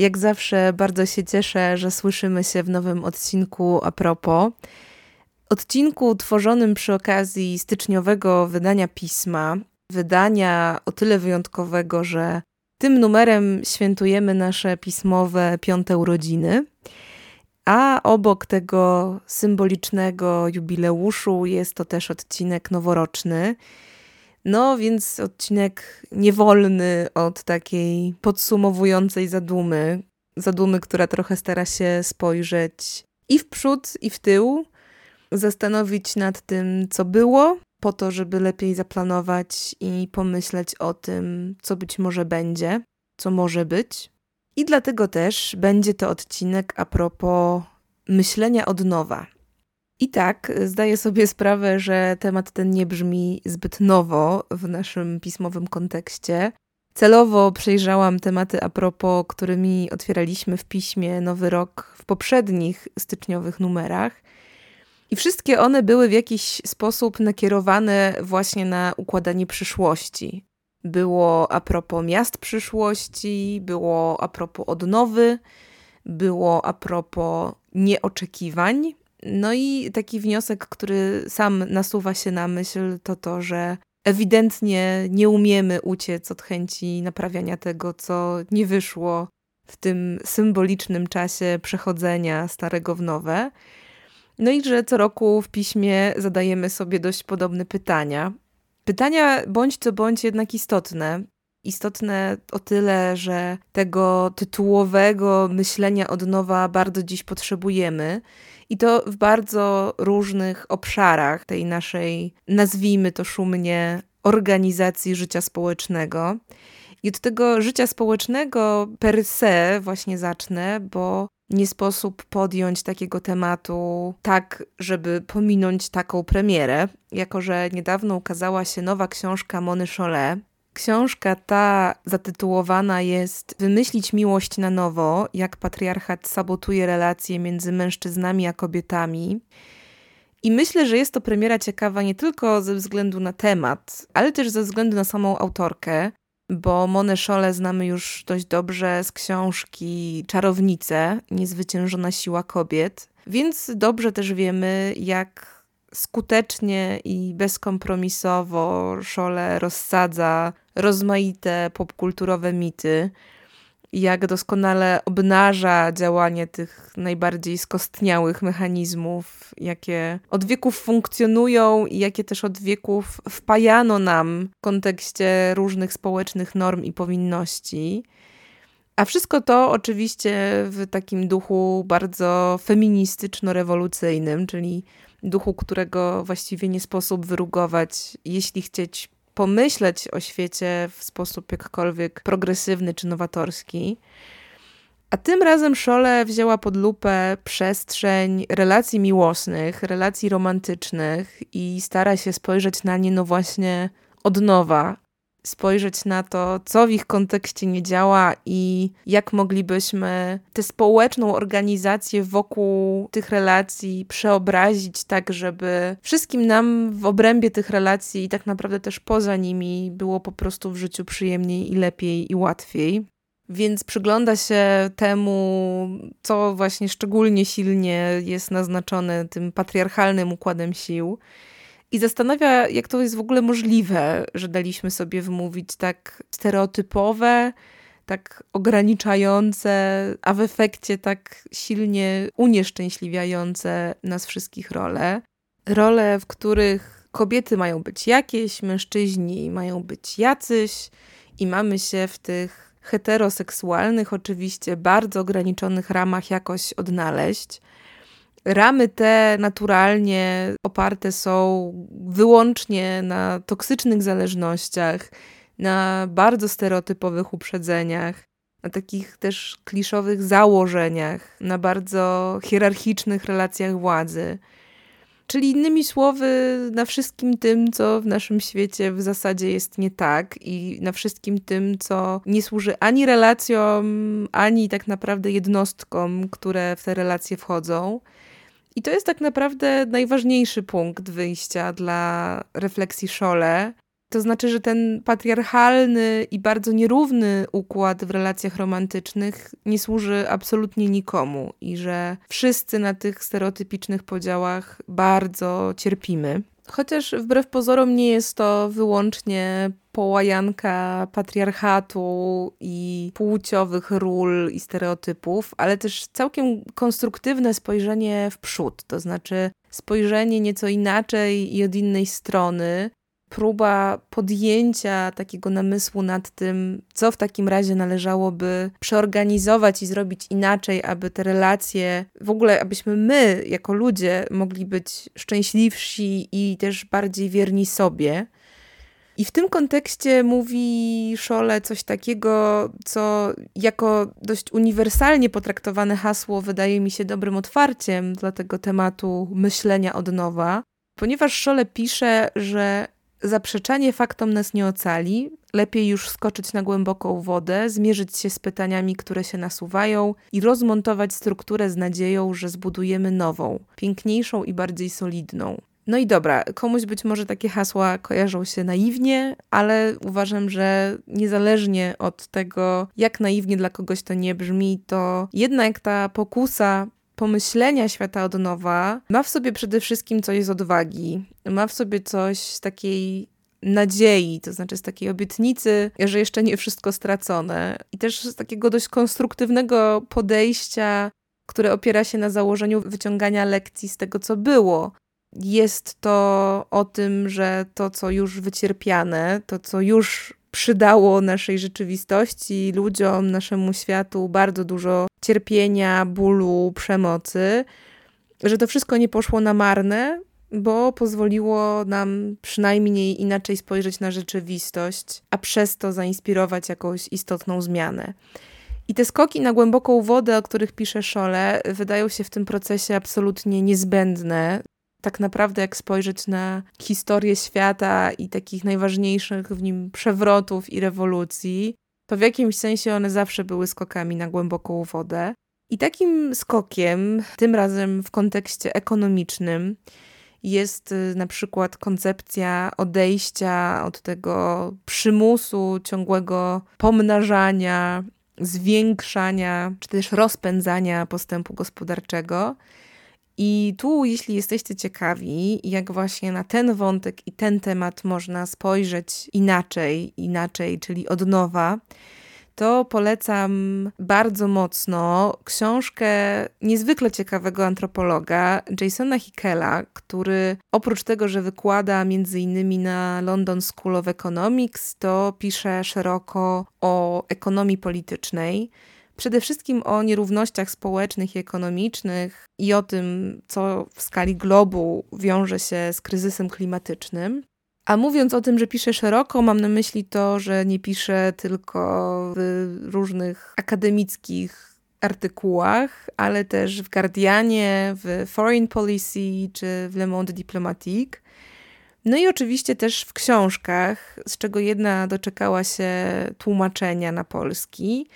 Jak zawsze bardzo się cieszę, że słyszymy się w nowym odcinku a propos. Odcinku tworzonym przy okazji styczniowego wydania pisma, wydania o tyle wyjątkowego, że tym numerem świętujemy nasze pismowe piąte urodziny. A obok tego symbolicznego jubileuszu jest to też odcinek noworoczny. No więc odcinek niewolny od takiej podsumowującej zadumy. Zadumy, która trochę stara się spojrzeć i w przód, i w tył, zastanowić nad tym, co było, po to, żeby lepiej zaplanować i pomyśleć o tym, co być może będzie, co może być. I dlatego też będzie to odcinek a propos myślenia od nowa. I tak, zdaję sobie sprawę, że temat ten nie brzmi zbyt nowo w naszym pismowym kontekście. Celowo przejrzałam tematy a propos, którymi otwieraliśmy w piśmie Nowy Rok w poprzednich styczniowych numerach. I wszystkie one były w jakiś sposób nakierowane właśnie na układanie przyszłości. Było a propos miast przyszłości, było a propos odnowy, było a propos nieoczekiwań. No i taki wniosek, który sam nasuwa się na myśl, to to, że ewidentnie nie umiemy uciec od chęci naprawiania tego, co nie wyszło w tym symbolicznym czasie przechodzenia starego w nowe. No i że co roku w piśmie zadajemy sobie dość podobne pytania. Pytania bądź co bądź jednak istotne. Istotne o tyle, że tego tytułowego myślenia od nowa bardzo dziś potrzebujemy. I to w bardzo różnych obszarach tej naszej, nazwijmy to szumnie, organizacji życia społecznego. I od tego życia społecznego per se właśnie zacznę, bo nie sposób podjąć takiego tematu tak, żeby pominąć taką premierę, jako że niedawno ukazała się nowa książka Mony Cholet. Książka ta zatytułowana jest Wymyślić miłość na nowo, jak patriarchat sabotuje relacje między mężczyznami a kobietami. I myślę, że jest to premiera ciekawa nie tylko ze względu na temat, ale też ze względu na samą autorkę, bo Monę Szole znamy już dość dobrze z książki Czarownice, Niezwyciężona siła kobiet, więc dobrze też wiemy, jak skutecznie i bezkompromisowo Szole rozsadza rozmaite popkulturowe mity, jak doskonale obnaża działanie tych najbardziej skostniałych mechanizmów, jakie od wieków funkcjonują i jakie też od wieków wpajano nam w kontekście różnych społecznych norm i powinności. A wszystko to oczywiście w takim duchu bardzo feministyczno-rewolucyjnym, czyli duchu, którego właściwie nie sposób wyrugować, jeśli chcieć pomyśleć o świecie w sposób jakkolwiek progresywny czy nowatorski. A tym razem Szole wzięła pod lupę przestrzeń relacji miłosnych, relacji romantycznych i stara się spojrzeć na nie no właśnie od nowa, spojrzeć na to, co w ich kontekście nie działa i jak moglibyśmy tę społeczną organizację wokół tych relacji przeobrazić tak, żeby wszystkim nam w obrębie tych relacji i tak naprawdę też poza nimi było po prostu w życiu przyjemniej i lepiej i łatwiej. Więc przygląda się temu, co właśnie szczególnie silnie jest naznaczone tym patriarchalnym układem sił i zastanawia, jak to jest w ogóle możliwe, że daliśmy sobie wymówić tak stereotypowe, tak ograniczające, a w efekcie tak silnie unieszczęśliwiające nas wszystkich role. Role, w których kobiety mają być jakieś, mężczyźni mają być jacyś, i mamy się w tych heteroseksualnych, oczywiście bardzo ograniczonych ramach jakoś odnaleźć. Ramy te naturalnie oparte są wyłącznie na toksycznych zależnościach, na bardzo stereotypowych uprzedzeniach. na takich też kliszowych założeniach, na bardzo hierarchicznych relacjach władzy. Czyli innymi słowy, na wszystkim tym, co w naszym świecie w zasadzie jest nie tak, i na wszystkim tym, co nie służy ani relacjom, ani tak naprawdę jednostkom, które w te relacje wchodzą. I to jest tak naprawdę najważniejszy punkt wyjścia dla refleksji Szole. To znaczy, że ten patriarchalny i bardzo nierówny układ w relacjach romantycznych nie służy absolutnie nikomu i że wszyscy na tych stereotypicznych podziałach bardzo cierpimy. Chociaż wbrew pozorom nie jest to wyłącznie połajanka patriarchatu i płciowych ról i stereotypów, ale też całkiem konstruktywne spojrzenie w przód, to znaczy spojrzenie nieco inaczej i od innej strony, próba podjęcia takiego namysłu nad tym, co w takim razie należałoby przeorganizować i zrobić inaczej, aby te relacje, w ogóle abyśmy my, jako ludzie, mogli być szczęśliwsi i też bardziej wierni sobie. I w tym kontekście mówi Szole coś takiego, co jako dość uniwersalnie potraktowane hasło wydaje mi się dobrym otwarciem dla tego tematu myślenia od nowa, ponieważ Szole pisze, że Zaprzeczanie faktom nas nie ocali. Lepiej już skoczyć na głęboką wodę, zmierzyć się z pytaniami, które się nasuwają i rozmontować strukturę z nadzieją, że zbudujemy nową, piękniejszą i bardziej solidną. No i dobra, komuś być może takie hasła kojarzą się naiwnie, ale uważam, że niezależnie od tego, jak naiwnie dla kogoś to nie brzmi, to jednak ta pokusa pomyślenia świata od nowa ma w sobie przede wszystkim coś z odwagi, ma w sobie coś z takiej nadziei, to znaczy z takiej obietnicy, że jeszcze nie wszystko stracone, i też z takiego dość konstruktywnego podejścia, które opiera się na założeniu wyciągania lekcji z tego, co było. Jest to o tym, że to, co już wycierpiane, to, co już przydało naszej rzeczywistości, ludziom, naszemu światu bardzo dużo cierpienia, bólu, przemocy, że to wszystko nie poszło na marne, bo pozwoliło nam przynajmniej inaczej spojrzeć na rzeczywistość, a przez to zainspirować jakąś istotną zmianę. I te skoki na głęboką wodę, o których pisze Szole, wydają się w tym procesie absolutnie niezbędne tak naprawdę, jak spojrzeć na historię świata i takich najważniejszych w nim przewrotów i rewolucji, to w jakimś sensie one zawsze były skokami na głęboką wodę. I takim skokiem, tym razem w kontekście ekonomicznym, jest y, na przykład koncepcja odejścia od tego przymusu ciągłego pomnażania, zwiększania czy też rozpędzania postępu gospodarczego i tu, jeśli jesteście ciekawi, jak właśnie na ten wątek i ten temat można spojrzeć inaczej, inaczej, czyli od nowa, to polecam bardzo mocno książkę niezwykle ciekawego antropologa Jasona Hickela, który oprócz tego, że wykłada między innymi na London School of Economics, to pisze szeroko o ekonomii politycznej przede wszystkim o nierównościach społecznych i ekonomicznych i o tym, co w skali globu wiąże się z kryzysem klimatycznym. A mówiąc o tym, że piszę szeroko, mam na myśli to, że nie piszę tylko w różnych akademickich artykułach, ale też w Guardianie, w Foreign Policy czy w Le Monde Diplomatique. No i oczywiście też w książkach, z czego jedna doczekała się tłumaczenia na polski.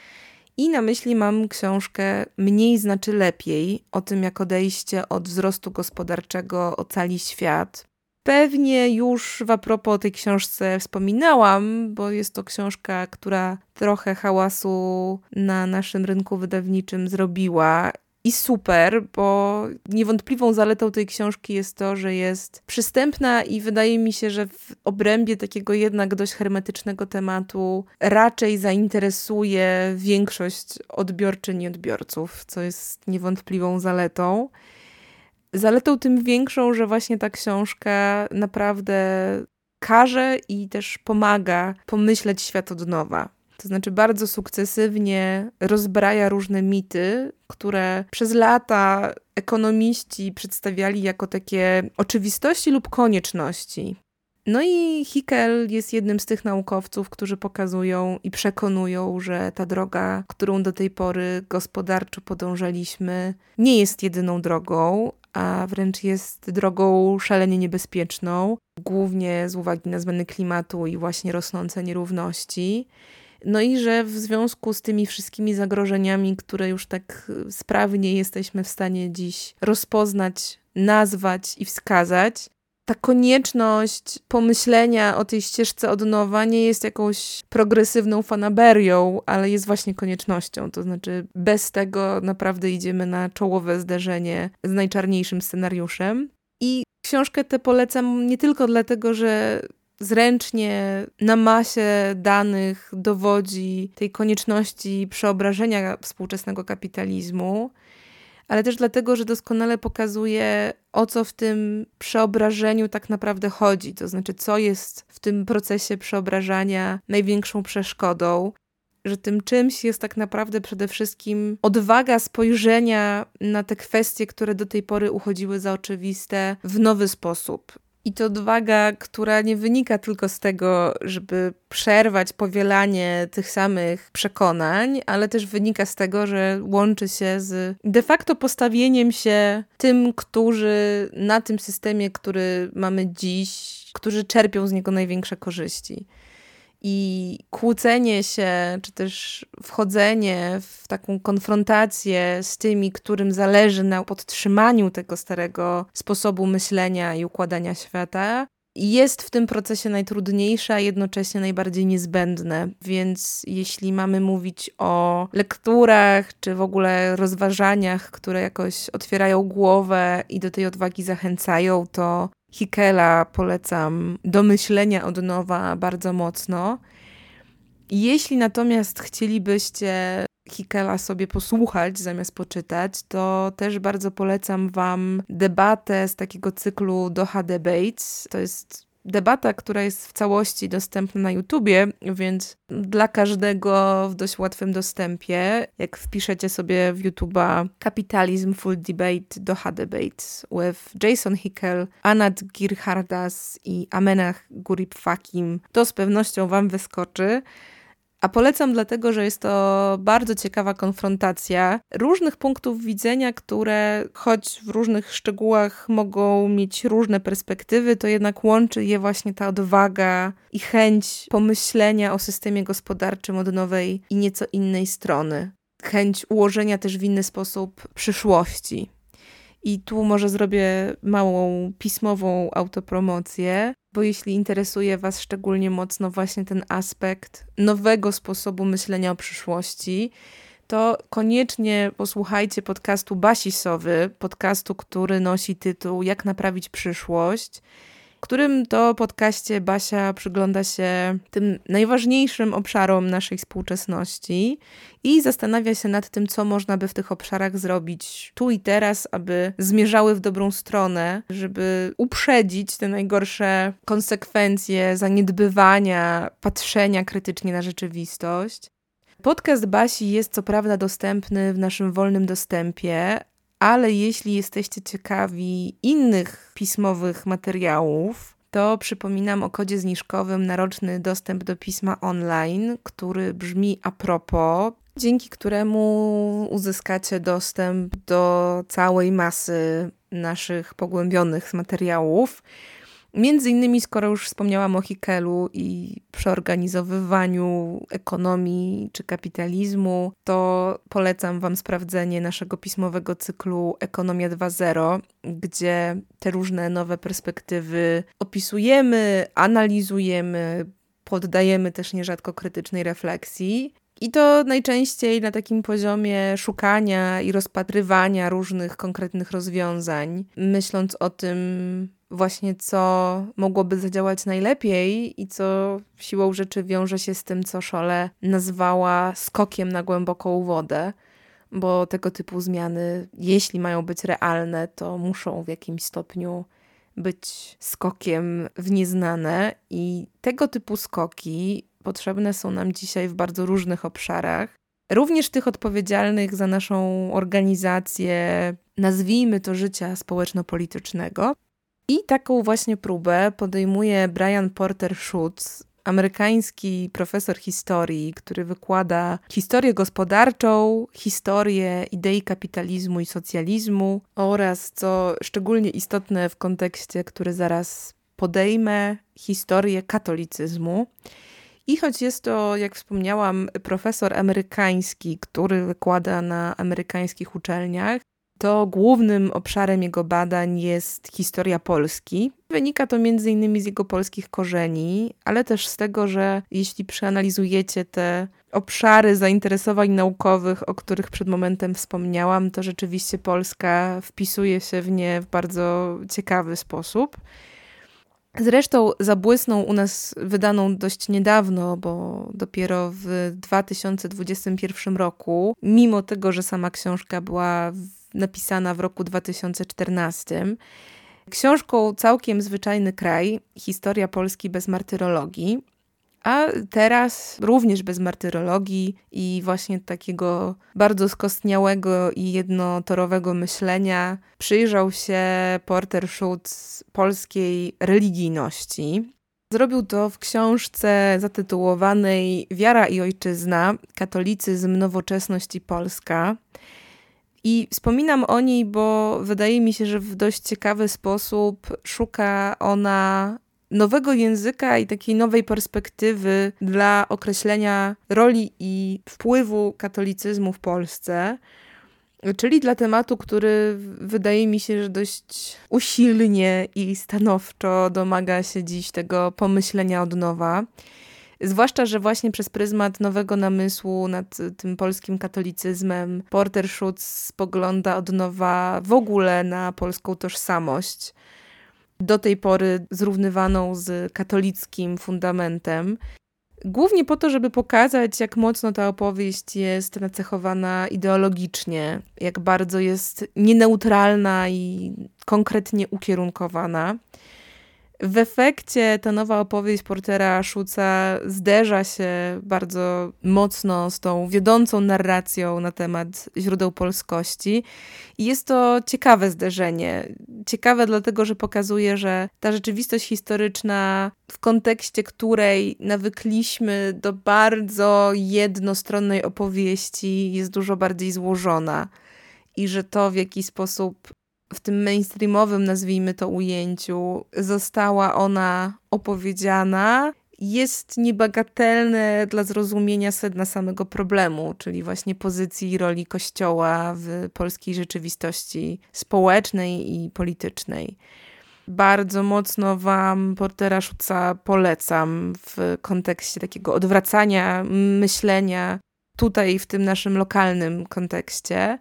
I na myśli mam książkę Mniej znaczy lepiej o tym, jak odejście od wzrostu gospodarczego ocali świat. Pewnie już w a propos o tej książce wspominałam, bo jest to książka, która trochę hałasu na naszym rynku wydawniczym zrobiła i super, bo niewątpliwą zaletą tej książki jest to, że jest przystępna i wydaje mi się, że w obrębie takiego jednak dość hermetycznego tematu raczej zainteresuje większość odbiorczyń i odbiorców, co jest niewątpliwą zaletą. Zaletą tym większą, że właśnie ta książka naprawdę każe i też pomaga pomyśleć świat od nowa. To znaczy bardzo sukcesywnie rozbraja różne mity, które przez lata ekonomiści przedstawiali jako takie oczywistości lub konieczności. No i Hickel jest jednym z tych naukowców, którzy pokazują i przekonują, że ta droga, którą do tej pory gospodarczo podążaliśmy, nie jest jedyną drogą, a wręcz jest drogą szalenie niebezpieczną, głównie z uwagi na zmiany klimatu i właśnie rosnące nierówności. No i że w związku z tymi wszystkimi zagrożeniami, które już tak sprawnie jesteśmy w stanie dziś rozpoznać, nazwać i wskazać, ta konieczność pomyślenia o tej ścieżce od nowa nie jest jakąś progresywną fanaberią, ale jest właśnie koniecznością. To znaczy, bez tego naprawdę idziemy na czołowe zderzenie z najczarniejszym scenariuszem. I książkę tę polecam nie tylko dlatego, że zręcznie na masie danych dowodzi tej konieczności przeobrażenia współczesnego kapitalizmu, ale też dlatego, że doskonale pokazuje, o co w tym przeobrażeniu tak naprawdę chodzi. To znaczy, co jest w tym procesie przeobrażania największą przeszkodą. Że tym czymś jest tak naprawdę przede wszystkim odwaga spojrzenia na te kwestie, które do tej pory uchodziły za oczywiste, w nowy sposób. I to odwaga, która nie wynika tylko z tego, żeby przerwać powielanie tych samych przekonań, ale też wynika z tego, że łączy się z de facto postawieniem się tym, którzy na tym systemie, który mamy dziś, którzy czerpią z niego największe korzyści i kłócenie się, czy też wchodzenie w taką konfrontację z tymi, którym zależy na podtrzymaniu tego starego sposobu myślenia i układania świata, jest w tym procesie najtrudniejsze, a jednocześnie najbardziej niezbędne. Więc jeśli mamy mówić o lekturach, czy w ogóle rozważaniach, które jakoś otwierają głowę i do tej odwagi zachęcają, to Hikela polecam do myślenia od nowa bardzo mocno. Jeśli natomiast chcielibyście Hikela sobie posłuchać zamiast poczytać, to też bardzo polecam Wam debatę z takiego cyklu Doha Debates. To jest debata, która jest w całości dostępna na YouTubie, więc dla każdego w dość łatwym dostępie. Jak wpiszecie sobie w YouTube'a Capitalism Full Debate Doha Debates with Jason Hickel, Anat Girhardas i Amenach Gurib-Fakim, to z pewnością Wam wyskoczy. A polecam dlatego, że jest to bardzo ciekawa konfrontacja różnych punktów widzenia, które choć w różnych szczegółach mogą mieć różne perspektywy, to jednak łączy je właśnie ta odwaga i chęć pomyślenia o systemie gospodarczym od nowej i nieco innej strony. Chęć ułożenia też w inny sposób przyszłości. I tu może zrobię małą pismową autopromocję, bo jeśli interesuje Was szczególnie mocno właśnie ten aspekt nowego sposobu myślenia o przyszłości, to koniecznie posłuchajcie podcastu Basisowy, podcastu, który nosi tytuł Jak naprawić przyszłość którym to podcaście Basia przygląda się tym najważniejszym obszarom naszej współczesności i zastanawia się nad tym, co można by w tych obszarach zrobić tu i teraz, aby zmierzały w dobrą stronę, żeby uprzedzić te najgorsze konsekwencje zaniedbywania, patrzenia krytycznie na rzeczywistość. Podcast Basi jest co prawda dostępny w naszym wolnym dostępie, ale jeśli jesteście ciekawi innych pismowych materiałów, to przypominam o kodzie zniżkowym na roczny dostęp do pisma online, który brzmi a propos, dzięki któremu uzyskacie dostęp do całej masy naszych pogłębionych materiałów. Między innymi, skoro już wspomniałam o Hikelu i przeorganizowywaniu ekonomii czy kapitalizmu, to polecam Wam sprawdzenie naszego pismowego cyklu Ekonomia 2.0, gdzie te różne nowe perspektywy opisujemy, analizujemy, poddajemy też nierzadko krytycznej refleksji. I to najczęściej na takim poziomie szukania i rozpatrywania różnych konkretnych rozwiązań, myśląc o tym, właśnie co mogłoby zadziałać najlepiej i co siłą rzeczy wiąże się z tym, co Szole nazwała skokiem na głęboką wodę, bo tego typu zmiany, jeśli mają być realne, to muszą w jakimś stopniu być skokiem w nieznane i tego typu skoki potrzebne są nam dzisiaj w bardzo różnych obszarach. Również tych odpowiedzialnych za naszą organizację, nazwijmy to życia społeczno-politycznego, I taką właśnie próbę podejmuje Brian Porter Schutz, amerykański profesor historii, który wykłada historię gospodarczą, historię idei kapitalizmu i socjalizmu oraz, co szczególnie istotne w kontekście, który zaraz podejmę, historię katolicyzmu. I choć jest to, jak wspomniałam, profesor amerykański, który wykłada na amerykańskich uczelniach, to głównym obszarem jego badań jest historia Polski. Wynika to m.in. z jego polskich korzeni, ale też z tego, że jeśli przeanalizujecie te obszary zainteresowań naukowych, o których przed momentem wspomniałam, to rzeczywiście Polska wpisuje się w nie w bardzo ciekawy sposób. Zresztą zabłysnął u nas wydaną dość niedawno, bo dopiero w 2021 roku, mimo tego, że sama książka była napisana w roku 2014. Książką Całkiem Zwyczajny Kraj, historia Polski bez martyrologii. A teraz również bez martyrologii i właśnie takiego bardzo skostniałego i jednotorowego myślenia przyjrzał się Porter Schutz polskiej religijności. Zrobił to w książce zatytułowanej Wiara i Ojczyzna Katolicyzm, Nowoczesność i Polska. I wspominam o niej, bo wydaje mi się, że w dość ciekawy sposób szuka ona nowego języka i takiej nowej perspektywy dla określenia roli i wpływu katolicyzmu w Polsce. Czyli dla tematu, który wydaje mi się, że dość usilnie i stanowczo domaga się dziś tego pomyślenia od nowa. Zwłaszcza, że właśnie przez pryzmat nowego namysłu nad tym polskim katolicyzmem Porter Schutz spogląda od nowa w ogóle na polską tożsamość. Do tej pory zrównywaną z katolickim fundamentem. Głównie po to, żeby pokazać, jak mocno ta opowieść jest nacechowana ideologicznie, jak bardzo jest nieneutralna i konkretnie ukierunkowana. W efekcie ta nowa opowieść Portera Szuca zderza się bardzo mocno z tą wiodącą narracją na temat źródeł polskości. I jest to ciekawe zderzenie. Ciekawe dlatego, że pokazuje, że ta rzeczywistość historyczna, w kontekście której nawykliśmy do bardzo jednostronnej opowieści, jest dużo bardziej złożona. I że to, w jaki sposób w tym mainstreamowym, nazwijmy to, ujęciu została ona opowiedziana, jest niebagatelne dla zrozumienia sedna samego problemu, czyli właśnie pozycji i roli Kościoła w polskiej rzeczywistości społecznej i politycznej. Bardzo mocno Wam Portera Szuca polecam w kontekście takiego odwracania myślenia tutaj w tym naszym lokalnym kontekście.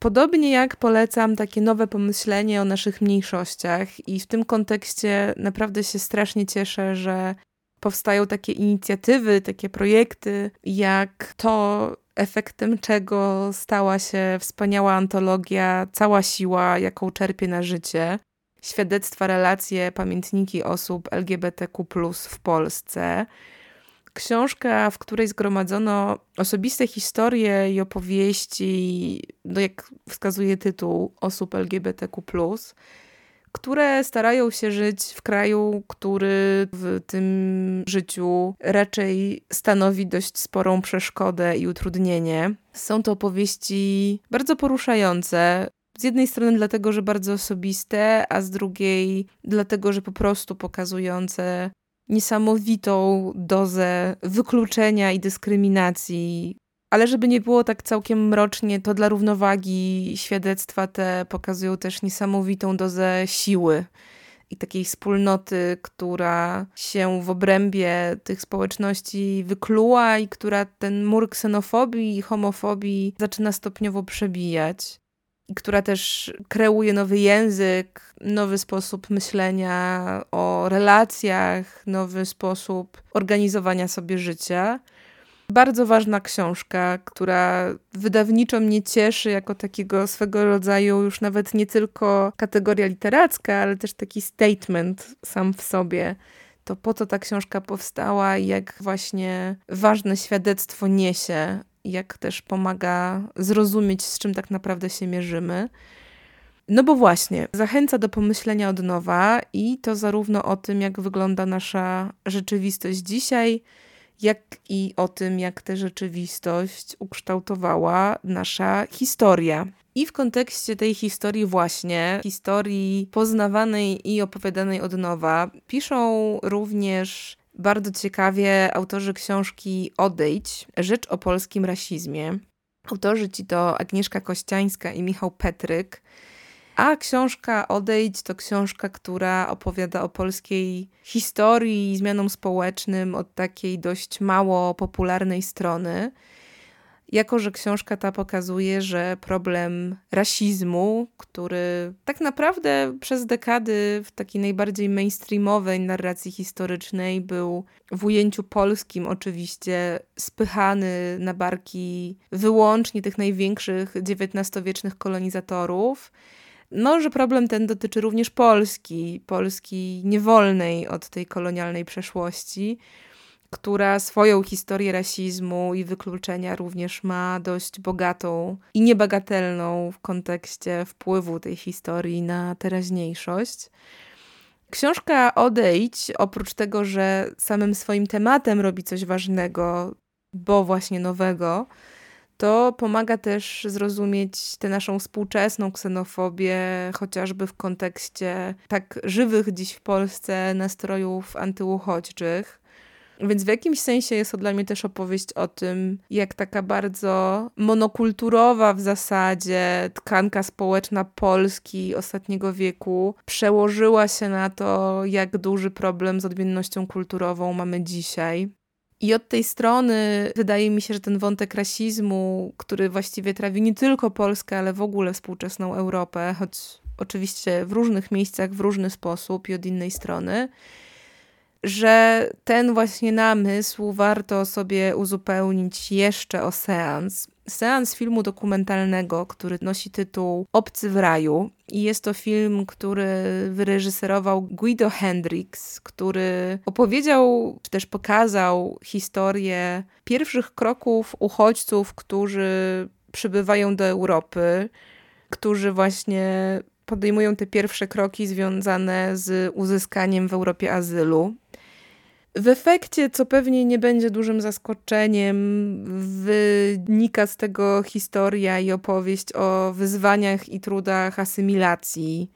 Podobnie jak polecam takie nowe pomyślenie o naszych mniejszościach, i w tym kontekście naprawdę się strasznie cieszę, że powstają takie inicjatywy, takie projekty, jak to, efektem czego stała się wspaniała antologia Cała siła, jaką czerpie na życie. Świadectwa, relacje, pamiętniki osób LGBTQ w Polsce książka, w której zgromadzono osobiste historie i opowieści, no jak wskazuje tytuł, osób LGBTQ, które starają się żyć w kraju, który w tym życiu raczej stanowi dość sporą przeszkodę i utrudnienie. Są to opowieści bardzo poruszające, z jednej strony dlatego, że bardzo osobiste, a z drugiej dlatego, że po prostu pokazujące niesamowitą dozę wykluczenia i dyskryminacji. Ale żeby nie było tak całkiem mrocznie, to dla równowagi świadectwa te pokazują też niesamowitą dozę siły i takiej wspólnoty, która się w obrębie tych społeczności wykluła i która ten mur ksenofobii i homofobii zaczyna stopniowo przebijać która też kreuje nowy język, nowy sposób myślenia o relacjach, nowy sposób organizowania sobie życia. Bardzo ważna książka, która wydawniczo mnie cieszy jako takiego swego rodzaju już nawet nie tylko kategoria literacka, ale też taki statement sam w sobie. To po co ta książka powstała i jak właśnie ważne świadectwo niesie jak też pomaga zrozumieć, z czym tak naprawdę się mierzymy. No bo właśnie, zachęca do pomyślenia od nowa i to zarówno o tym, jak wygląda nasza rzeczywistość dzisiaj, jak i o tym, jak tę rzeczywistość ukształtowała nasza historia. I w kontekście tej historii, właśnie historii poznawanej i opowiadanej od nowa, piszą również bardzo ciekawie autorzy książki Odejdź Rzecz o polskim rasizmie. Autorzy ci to Agnieszka Kościańska i Michał Petryk. A książka Odejdź to książka, która opowiada o polskiej historii i zmianom społecznym od takiej dość mało popularnej strony. Jako, że książka ta pokazuje, że problem rasizmu, który tak naprawdę przez dekady w takiej najbardziej mainstreamowej narracji historycznej był w ujęciu polskim oczywiście spychany na barki wyłącznie tych największych XIX-wiecznych kolonizatorów, no, że problem ten dotyczy również Polski, Polski niewolnej od tej kolonialnej przeszłości, która swoją historię rasizmu i wykluczenia również ma dość bogatą i niebagatelną w kontekście wpływu tej historii na teraźniejszość. Książka Odejdź, oprócz tego, że samym swoim tematem robi coś ważnego, bo właśnie nowego, to pomaga też zrozumieć tę naszą współczesną ksenofobię, chociażby w kontekście tak żywych dziś w Polsce nastrojów antyuchodźczych. Więc w jakimś sensie jest to dla mnie też opowieść o tym, jak taka bardzo monokulturowa w zasadzie tkanka społeczna Polski ostatniego wieku przełożyła się na to, jak duży problem z odmiennością kulturową mamy dzisiaj. I od tej strony wydaje mi się, że ten wątek rasizmu, który właściwie trawi nie tylko Polskę, ale w ogóle współczesną Europę, choć oczywiście w różnych miejscach, w różny sposób i od innej strony, że ten właśnie namysł warto sobie uzupełnić jeszcze o seans. Seans filmu dokumentalnego, który nosi tytuł Obcy w raju. I jest to film, który wyreżyserował Guido Hendricks, który opowiedział, czy też pokazał historię pierwszych kroków uchodźców, którzy przybywają do Europy, którzy właśnie podejmują te pierwsze kroki związane z uzyskaniem w Europie azylu. W efekcie, co pewnie nie będzie dużym zaskoczeniem, wynika z tego historia i opowieść o wyzwaniach i trudach asymilacji,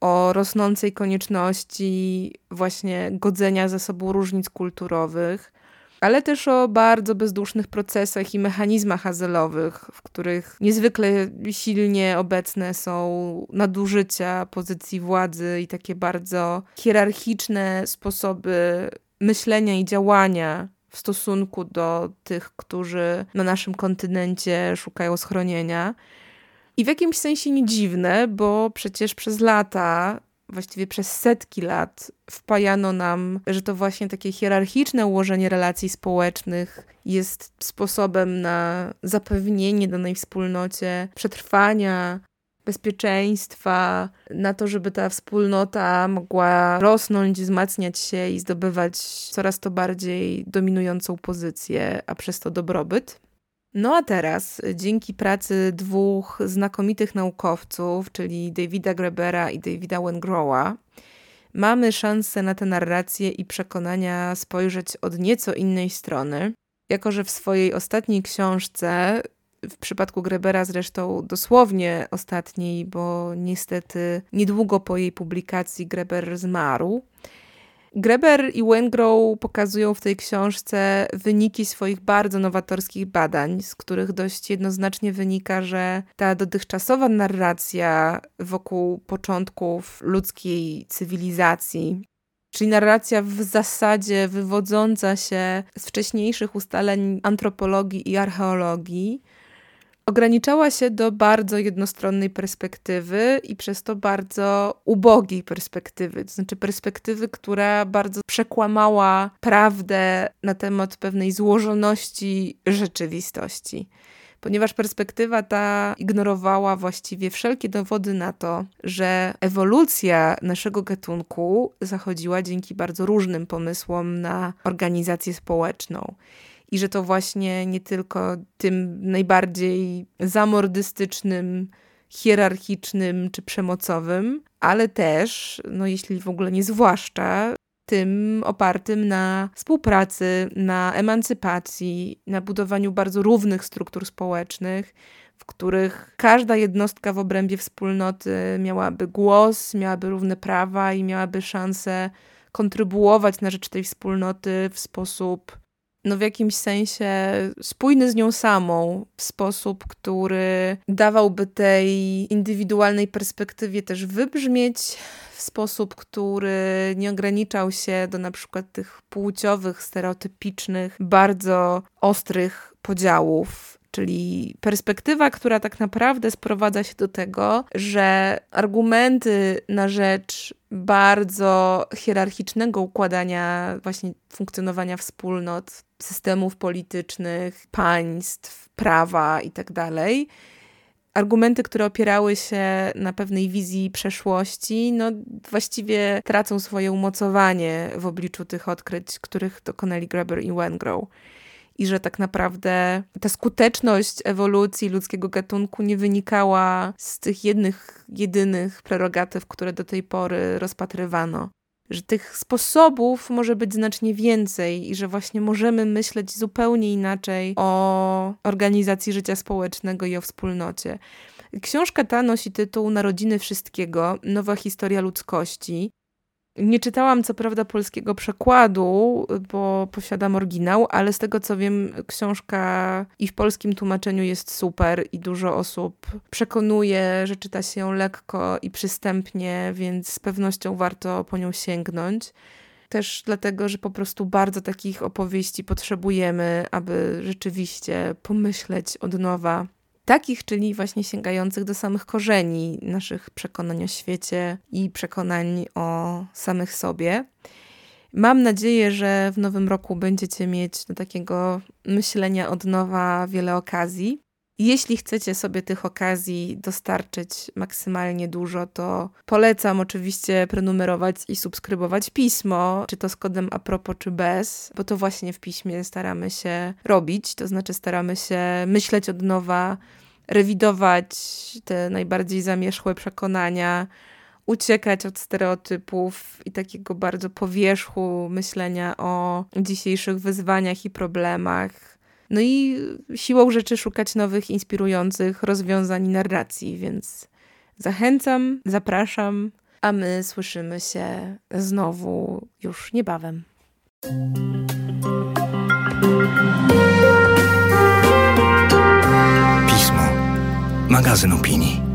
o rosnącej konieczności właśnie godzenia ze sobą różnic kulturowych, ale też o bardzo bezdusznych procesach i mechanizmach azylowych, w których niezwykle silnie obecne są nadużycia pozycji władzy i takie bardzo hierarchiczne sposoby myślenia i działania w stosunku do tych, którzy na naszym kontynencie szukają schronienia. I w jakimś sensie nie dziwne, bo przecież przez lata, właściwie przez setki lat, wpajano nam, że to właśnie takie hierarchiczne ułożenie relacji społecznych jest sposobem na zapewnienie danej wspólnocie przetrwania, bezpieczeństwa, na to, żeby ta wspólnota mogła rosnąć, wzmacniać się i zdobywać coraz to bardziej dominującą pozycję, a przez to dobrobyt. No a teraz, dzięki pracy dwóch znakomitych naukowców, czyli Davida Grebera i Davida Wengrowa, mamy szansę na tę narrację i przekonania spojrzeć od nieco innej strony. Jako, że w swojej ostatniej książce w przypadku Grebera zresztą dosłownie ostatniej, bo niestety niedługo po jej publikacji Greber zmarł. Greber i Wengrow pokazują w tej książce wyniki swoich bardzo nowatorskich badań, z których dość jednoznacznie wynika, że ta dotychczasowa narracja wokół początków ludzkiej cywilizacji, czyli narracja w zasadzie wywodząca się z wcześniejszych ustaleń antropologii i archeologii, ograniczała się do bardzo jednostronnej perspektywy i przez to bardzo ubogiej perspektywy, to znaczy perspektywy, która bardzo przekłamała prawdę na temat pewnej złożoności rzeczywistości. Ponieważ perspektywa ta ignorowała właściwie wszelkie dowody na to, że ewolucja naszego gatunku zachodziła dzięki bardzo różnym pomysłom na organizację społeczną i że to właśnie nie tylko tym najbardziej zamordystycznym hierarchicznym czy przemocowym, ale też, no jeśli w ogóle nie zwłaszcza, tym opartym na współpracy, na emancypacji, na budowaniu bardzo równych struktur społecznych, w których każda jednostka w obrębie wspólnoty miałaby głos, miałaby równe prawa i miałaby szansę kontrybuować na rzecz tej wspólnoty w sposób no w jakimś sensie spójny z nią samą, w sposób, który dawałby tej indywidualnej perspektywie też wybrzmieć, w sposób, który nie ograniczał się do na przykład tych płciowych, stereotypicznych, bardzo ostrych podziałów czyli perspektywa, która tak naprawdę sprowadza się do tego, że argumenty na rzecz bardzo hierarchicznego układania właśnie funkcjonowania wspólnot, systemów politycznych, państw, prawa itd. Tak argumenty, które opierały się na pewnej wizji przeszłości, no właściwie tracą swoje umocowanie w obliczu tych odkryć, których dokonali Graeber i Wengrow i że tak naprawdę ta skuteczność ewolucji ludzkiego gatunku nie wynikała z tych jednych, jedynych prerogatyw, które do tej pory rozpatrywano. Że tych sposobów może być znacznie więcej i że właśnie możemy myśleć zupełnie inaczej o organizacji życia społecznego i o wspólnocie. Książka ta nosi tytuł Narodziny Wszystkiego Nowa historia ludzkości. Nie czytałam co prawda polskiego przekładu, bo posiadam oryginał, ale z tego co wiem, książka i w polskim tłumaczeniu jest super i dużo osób przekonuje, że czyta się ją lekko i przystępnie, więc z pewnością warto po nią sięgnąć. Też dlatego, że po prostu bardzo takich opowieści potrzebujemy, aby rzeczywiście pomyśleć od nowa Takich, czyli właśnie sięgających do samych korzeni naszych przekonań o świecie i przekonań o samych sobie. Mam nadzieję, że w nowym roku będziecie mieć do takiego myślenia od nowa wiele okazji. Jeśli chcecie sobie tych okazji dostarczyć maksymalnie dużo, to polecam oczywiście prenumerować i subskrybować pismo, czy to z kodem apropos, czy bez, bo to właśnie w piśmie staramy się robić, to znaczy staramy się myśleć od nowa, rewidować te najbardziej zamierzchłe przekonania, uciekać od stereotypów i takiego bardzo powierzchu myślenia o dzisiejszych wyzwaniach i problemach no i siłą rzeczy szukać nowych, inspirujących rozwiązań i narracji, więc zachęcam, zapraszam, a my słyszymy się znowu już niebawem. Pismo. Magazyn opinii.